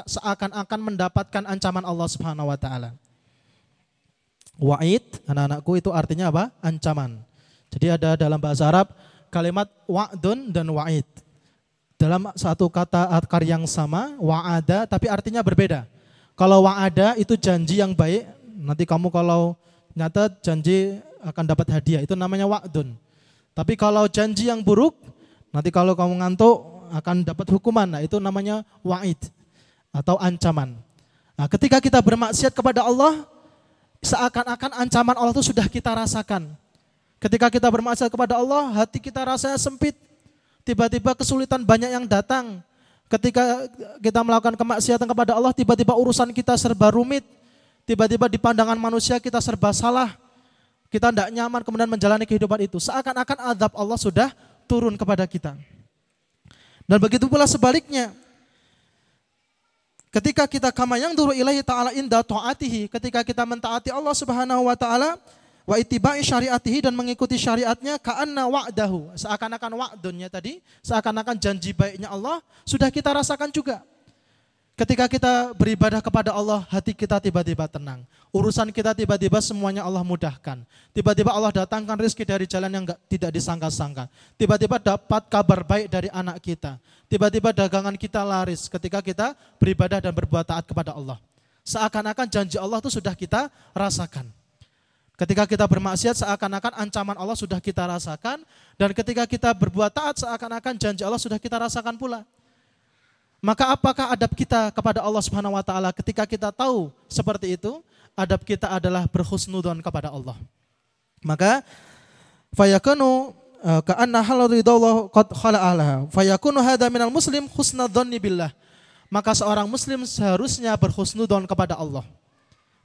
A: seakan-akan mendapatkan ancaman Allah Subhanahu wa taala. Wa'id, anak-anakku itu artinya apa? Ancaman. Jadi ada dalam bahasa Arab kalimat wa'dun dan wa'id. Dalam satu kata akar yang sama, wa'ada tapi artinya berbeda. Kalau wa'ada itu janji yang baik, nanti kamu kalau nyata janji akan dapat hadiah, itu namanya wa'dun. Tapi kalau janji yang buruk, nanti kalau kamu ngantuk akan dapat hukuman. Nah, itu namanya wa'id atau ancaman. Nah, ketika kita bermaksiat kepada Allah, seakan-akan ancaman Allah itu sudah kita rasakan. Ketika kita bermaksiat kepada Allah, hati kita rasanya sempit. Tiba-tiba kesulitan banyak yang datang. Ketika kita melakukan kemaksiatan kepada Allah, tiba-tiba urusan kita serba rumit. Tiba-tiba di pandangan manusia kita serba salah. Kita tidak nyaman kemudian menjalani kehidupan itu. Seakan-akan azab Allah sudah turun kepada kita. Dan begitu pula sebaliknya. Ketika kita kama yang dulu ilahi ta'ala inda ta'atihi. Ketika kita mentaati Allah subhanahu wa ta'ala. Wa itibai syariatihi dan mengikuti syariatnya ka'anna wa'dahu. Seakan-akan wa'dunnya tadi. Seakan-akan janji baiknya Allah. Sudah kita rasakan juga. Ketika kita beribadah kepada Allah, hati kita tiba-tiba tenang. Urusan kita tiba-tiba semuanya Allah mudahkan. Tiba-tiba Allah datangkan rezeki dari jalan yang enggak, tidak disangka-sangka. Tiba-tiba dapat kabar baik dari anak kita. Tiba-tiba dagangan kita laris ketika kita beribadah dan berbuat taat kepada Allah. Seakan-akan janji Allah itu sudah kita rasakan. Ketika kita bermaksiat seakan-akan ancaman Allah sudah kita rasakan dan ketika kita berbuat taat seakan-akan janji Allah sudah kita rasakan pula. Maka apakah adab kita kepada Allah Subhanahu wa taala ketika kita tahu seperti itu? Adab kita adalah berhusnudon kepada Allah. Maka fayakunu eh, ka'anna halal ridallah qad khala'alaha fayakunu hadha minal muslim husnadhanni billah. Maka seorang muslim seharusnya berhusnudon kepada Allah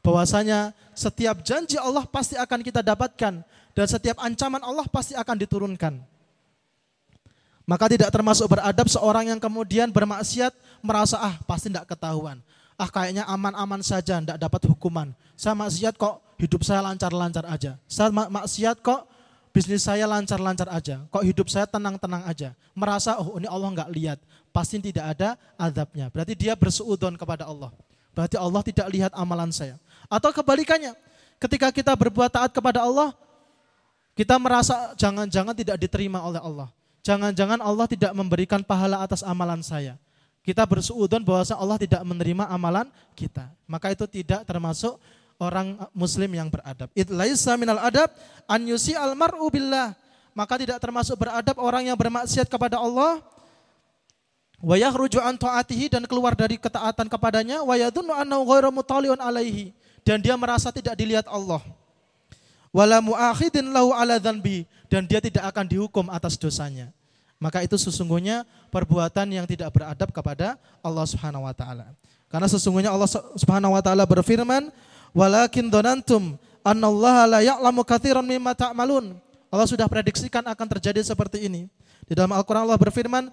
A: bahwasanya setiap janji Allah pasti akan kita dapatkan dan setiap ancaman Allah pasti akan diturunkan. Maka tidak termasuk beradab seorang yang kemudian bermaksiat merasa ah pasti tidak ketahuan. Ah kayaknya aman-aman saja tidak dapat hukuman. Saya maksiat kok hidup saya lancar-lancar aja. Saya maksiat kok bisnis saya lancar-lancar aja. Kok hidup saya tenang-tenang aja. Merasa oh ini Allah nggak lihat. Pasti tidak ada adabnya. Berarti dia bersuudon kepada Allah. Berarti Allah tidak lihat amalan saya. Atau kebalikannya, ketika kita berbuat taat kepada Allah, kita merasa jangan-jangan tidak diterima oleh Allah. Jangan-jangan Allah tidak memberikan pahala atas amalan saya. Kita bersuudon bahwa Allah tidak menerima amalan kita. Maka itu tidak termasuk orang muslim yang beradab. It laisa minal adab an yusi al mar'u billah. Maka tidak termasuk beradab orang yang bermaksiat kepada Allah wa yakhruju an taatihi dan keluar dari ketaatan kepadanya wa yadhunnu annahu ghairu alaihi dan dia merasa tidak dilihat Allah. Wala muakhidin lahu ala dhanbi dan dia tidak akan dihukum atas dosanya. Maka itu sesungguhnya perbuatan yang tidak beradab kepada Allah Subhanahu wa taala. Karena sesungguhnya Allah Subhanahu wa taala berfirman, "Walakin donantum annallaha la ya'lamu katsiran mimma ta'malun." Allah sudah prediksikan akan terjadi seperti ini. Di dalam Al-Qur'an Allah berfirman,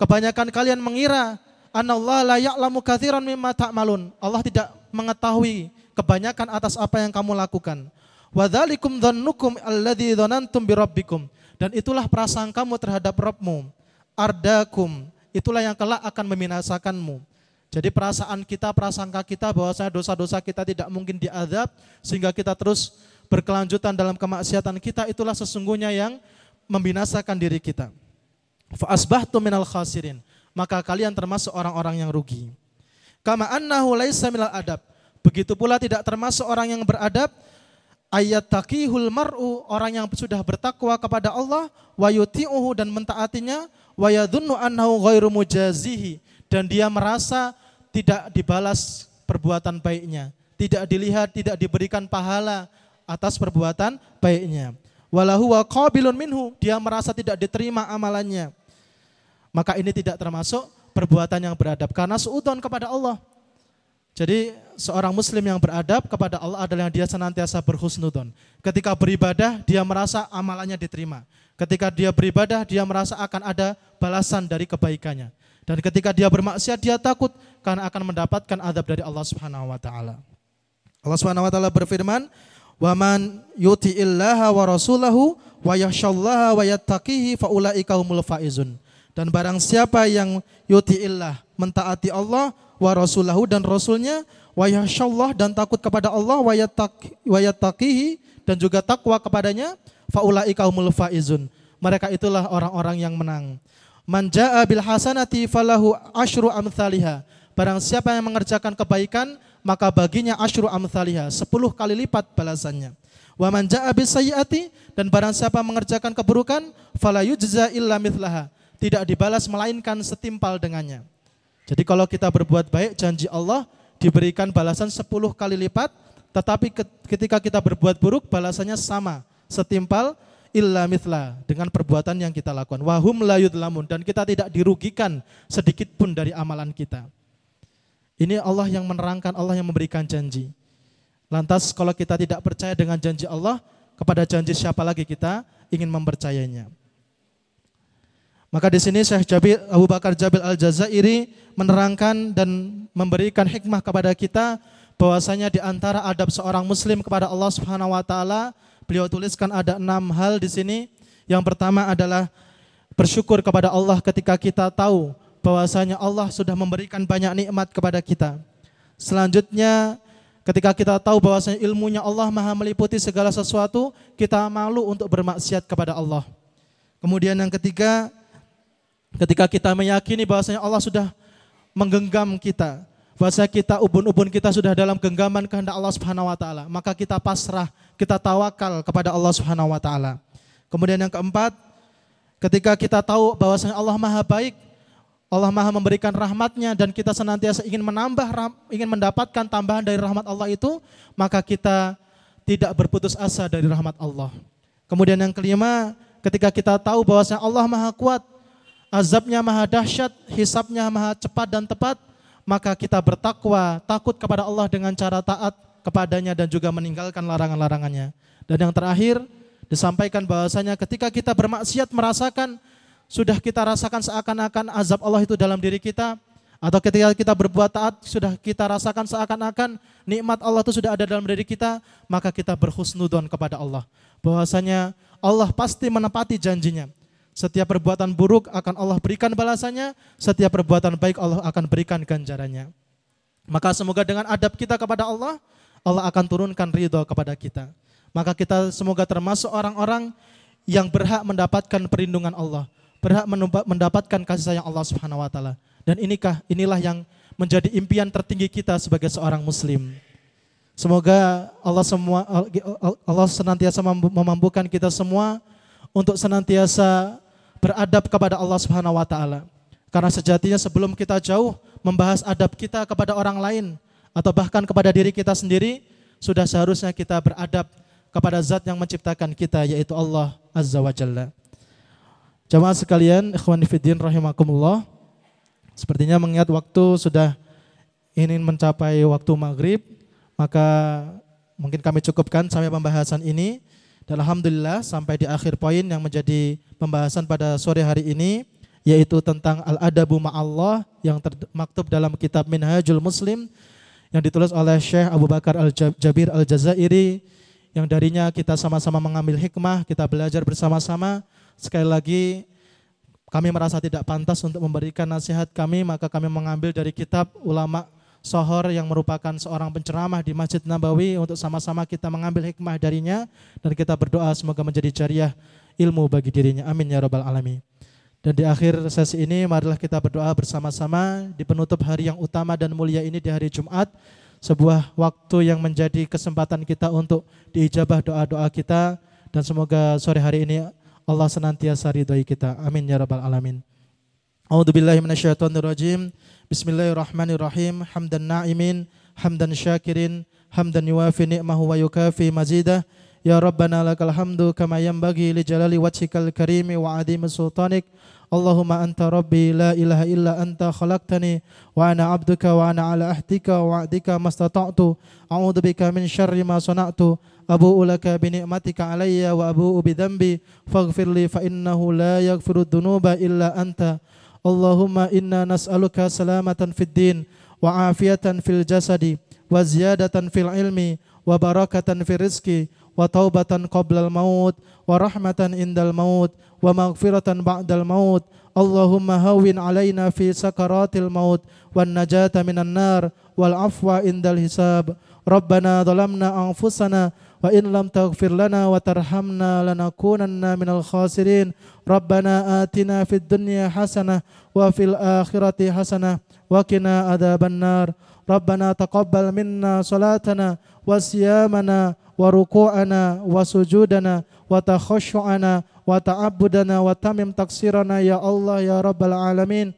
A: "Kebanyakan kalian mengira anallah la ya'lamu katsiran mimma ta'malun." Allah tidak mengetahui kebanyakan atas apa yang kamu lakukan. Wadzalikum dhannukum alladzi dhanantum birabbikum. Dan itulah perasaan kamu terhadap Rabbmu. Ardakum. Itulah yang kelak akan membinasakanmu. Jadi perasaan kita, prasangka kita bahwasanya dosa-dosa kita tidak mungkin diadab sehingga kita terus berkelanjutan dalam kemaksiatan kita itulah sesungguhnya yang membinasakan diri kita. Fa asbahtu minal khasirin. Maka kalian termasuk orang-orang yang rugi. Kama annahu laisa minal adab Begitu pula tidak termasuk orang yang beradab ayat takihul mar'u orang yang sudah bertakwa kepada Allah wa yuti'uhu dan mentaatinya wa yadhunnu annahu ghairu mujazihi dan dia merasa tidak dibalas perbuatan baiknya, tidak dilihat, tidak diberikan pahala atas perbuatan baiknya. Walahu wa qabilun minhu, dia merasa tidak diterima amalannya. Maka ini tidak termasuk perbuatan yang beradab karena seudon kepada Allah. Jadi seorang muslim yang beradab kepada Allah adalah yang dia senantiasa berhusnudon. Ketika beribadah dia merasa amalannya diterima. Ketika dia beribadah dia merasa akan ada balasan dari kebaikannya. Dan ketika dia bermaksiat dia takut karena akan mendapatkan adab dari Allah Subhanahu wa taala. Allah Subhanahu wa taala berfirman, "Wa man yuti'illaha wa rasulahu wa yakhshallaha wa yattaqihi faulaika humul faizun." Dan barang siapa yang yuti'illah, mentaati Allah wa rasulahu dan rasulnya wa yahsyallah dan takut kepada Allah wa yattaqihi dan juga takwa kepadanya faulaika humul faizun. Mereka itulah orang-orang yang menang. Man jaa bil hasanati falahu asyru amthaliha. Barang siapa yang mengerjakan kebaikan, maka baginya asyru amthaliha, sepuluh kali lipat balasannya. Wa man jaa bis sayyiati dan barang siapa mengerjakan keburukan, fala yujza illa mithlaha. Tidak dibalas melainkan setimpal dengannya. Jadi kalau kita berbuat baik, janji Allah diberikan balasan 10 kali lipat, tetapi ketika kita berbuat buruk, balasannya sama, setimpal illa mithla dengan perbuatan yang kita lakukan. Wahum layud lamun dan kita tidak dirugikan sedikit pun dari amalan kita. Ini Allah yang menerangkan, Allah yang memberikan janji. Lantas kalau kita tidak percaya dengan janji Allah, kepada janji siapa lagi kita ingin mempercayainya. Maka di sini Syekh Jabil, Abu Bakar Jabil Al-Jazairi menerangkan dan memberikan hikmah kepada kita bahwasanya di antara adab seorang muslim kepada Allah Subhanahu wa taala, beliau tuliskan ada enam hal di sini. Yang pertama adalah bersyukur kepada Allah ketika kita tahu bahwasanya Allah sudah memberikan banyak nikmat kepada kita. Selanjutnya ketika kita tahu bahwasanya ilmunya Allah Maha meliputi segala sesuatu, kita malu untuk bermaksiat kepada Allah. Kemudian yang ketiga, Ketika kita meyakini bahwasanya Allah sudah menggenggam kita, bahasa kita ubun-ubun kita sudah dalam genggaman kehendak Allah Subhanahu wa taala, maka kita pasrah, kita tawakal kepada Allah Subhanahu wa taala. Kemudian yang keempat, ketika kita tahu bahwasanya Allah Maha baik, Allah Maha memberikan rahmatnya dan kita senantiasa ingin menambah ingin mendapatkan tambahan dari rahmat Allah itu, maka kita tidak berputus asa dari rahmat Allah. Kemudian yang kelima, ketika kita tahu bahwasanya Allah Maha kuat, azabnya maha dahsyat, hisabnya maha cepat dan tepat, maka kita bertakwa, takut kepada Allah dengan cara taat kepadanya dan juga meninggalkan larangan-larangannya. Dan yang terakhir disampaikan bahwasanya ketika kita bermaksiat merasakan sudah kita rasakan seakan-akan azab Allah itu dalam diri kita atau ketika kita berbuat taat sudah kita rasakan seakan-akan nikmat Allah itu sudah ada dalam diri kita, maka kita berhusnudon kepada Allah. Bahwasanya Allah pasti menepati janjinya. Setiap perbuatan buruk akan Allah berikan balasannya, setiap perbuatan baik Allah akan berikan ganjarannya. Maka semoga dengan adab kita kepada Allah, Allah akan turunkan ridho kepada kita. Maka kita semoga termasuk orang-orang yang berhak mendapatkan perlindungan Allah, berhak mendapatkan kasih sayang Allah Subhanahu wa taala. Dan inikah inilah yang menjadi impian tertinggi kita sebagai seorang muslim. Semoga Allah semua Allah senantiasa memampukan kita semua untuk senantiasa beradab kepada Allah Subhanahu wa taala. Karena sejatinya sebelum kita jauh membahas adab kita kepada orang lain atau bahkan kepada diri kita sendiri, sudah seharusnya kita beradab kepada zat yang menciptakan kita yaitu Allah Azza wa Jalla. Jamaah sekalian, ikhwan fillah rahimakumullah. Sepertinya mengingat waktu sudah ingin mencapai waktu maghrib, maka mungkin kami cukupkan sampai pembahasan ini. Dan Alhamdulillah sampai di akhir poin yang menjadi pembahasan pada sore hari ini yaitu tentang al-adabu ma'allah yang termaktub dalam kitab Minhajul Muslim yang ditulis oleh Syekh Abu Bakar Al-Jabir Al-Jazairi yang darinya kita sama-sama mengambil hikmah, kita belajar bersama-sama. Sekali lagi kami merasa tidak pantas untuk memberikan nasihat kami, maka kami mengambil dari kitab ulama Sohor yang merupakan seorang penceramah di Masjid Nabawi untuk sama-sama kita mengambil hikmah darinya dan kita berdoa semoga menjadi jariah ilmu bagi dirinya. Amin ya rabbal alamin. Dan di akhir sesi ini marilah kita berdoa bersama-sama di penutup hari yang utama dan mulia ini di hari Jumat sebuah waktu yang menjadi kesempatan kita untuk diijabah doa-doa kita dan semoga sore hari ini Allah senantiasa ridhoi kita. Amin ya rabbal alamin. A'udzubillahi minasyaitonirrajim. بسم الله الرحمن الرحيم حمد النائمين حمد الشاكرين حمد يوافي نعمه ويكافي مزيده يا ربنا لك الحمد كما ينبغي لجلال وجهك الكريم وعظيم سلطانك اللهم انت ربي لا اله الا انت خلقتني وأنا عبدك وأنا على عهدك وعدك ما استطعت اعوذ بك من شر ما صنعت ابوء لك بنعمتك علي وابوء بذنبي فاغفر لي فانه لا يغفر الذنوب الا انت Allahumma inna nas'aluka salamatan fid din wa afiatan fil jasadi wa ziyadatan fil ilmi wa barakatan fil wa taubatan qabla al maut wa rahmatan indal maut wa maghfiratan ba'dal maut. Allahumma hawin alaina fi sakaratil maut wan najata minan nar wal afwa indal hisab. Rabbana zalamna anfusana wa in lam taghfir lana wa tarhamna lanakunanna minal khasirin. Rabbana atina fid dunya hasanah wa fil akhirati hasanah wa qina adzaban nar Rabbana taqabbal minna salatana wa siyamana wa ruku'ana wa sujudana wa takhashu'ana wa ta'abbudana wa tamim taksirana ya Allah ya rabbal alamin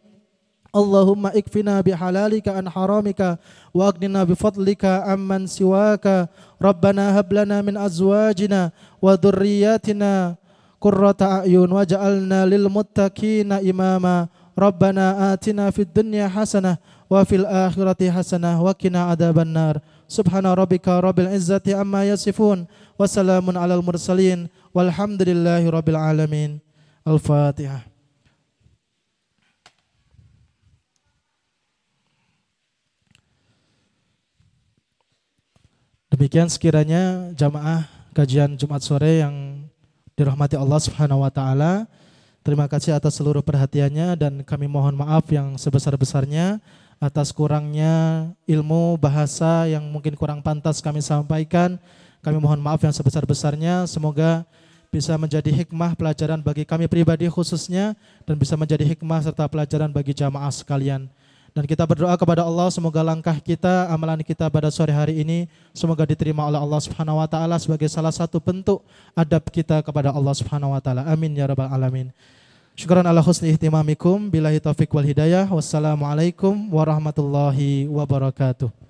A: Allahumma ikfina bihalalika an haramika wa aghnina bifadlika amman siwaka Rabbana hab lana min azwajina wa dhurriyyatina qurrata a'yun waj'alna lil muttaqina imama Rabbana atina fid dunya hasanah wa fil akhirati hasanah wa qina adzaban nar Subhana rabbika rabbil izzati amma yasifun wa salamun alal Demikian sekiranya jamaah kajian Jumat sore yang dirahmati Allah Subhanahu wa taala. Terima kasih atas seluruh perhatiannya dan kami mohon maaf yang sebesar-besarnya atas kurangnya ilmu bahasa yang mungkin kurang pantas kami sampaikan. Kami mohon maaf yang sebesar-besarnya. Semoga bisa menjadi hikmah pelajaran bagi kami pribadi khususnya dan bisa menjadi hikmah serta pelajaran bagi jamaah sekalian. Dan kita berdoa kepada Allah semoga langkah kita, amalan kita pada sore hari ini semoga diterima oleh Allah Subhanahu wa taala sebagai salah satu bentuk adab kita kepada Allah Subhanahu wa taala. Amin ya rabbal alamin. Syukran ala husni ihtimamikum billahi taufik wal hidayah. Wassalamualaikum warahmatullahi wabarakatuh.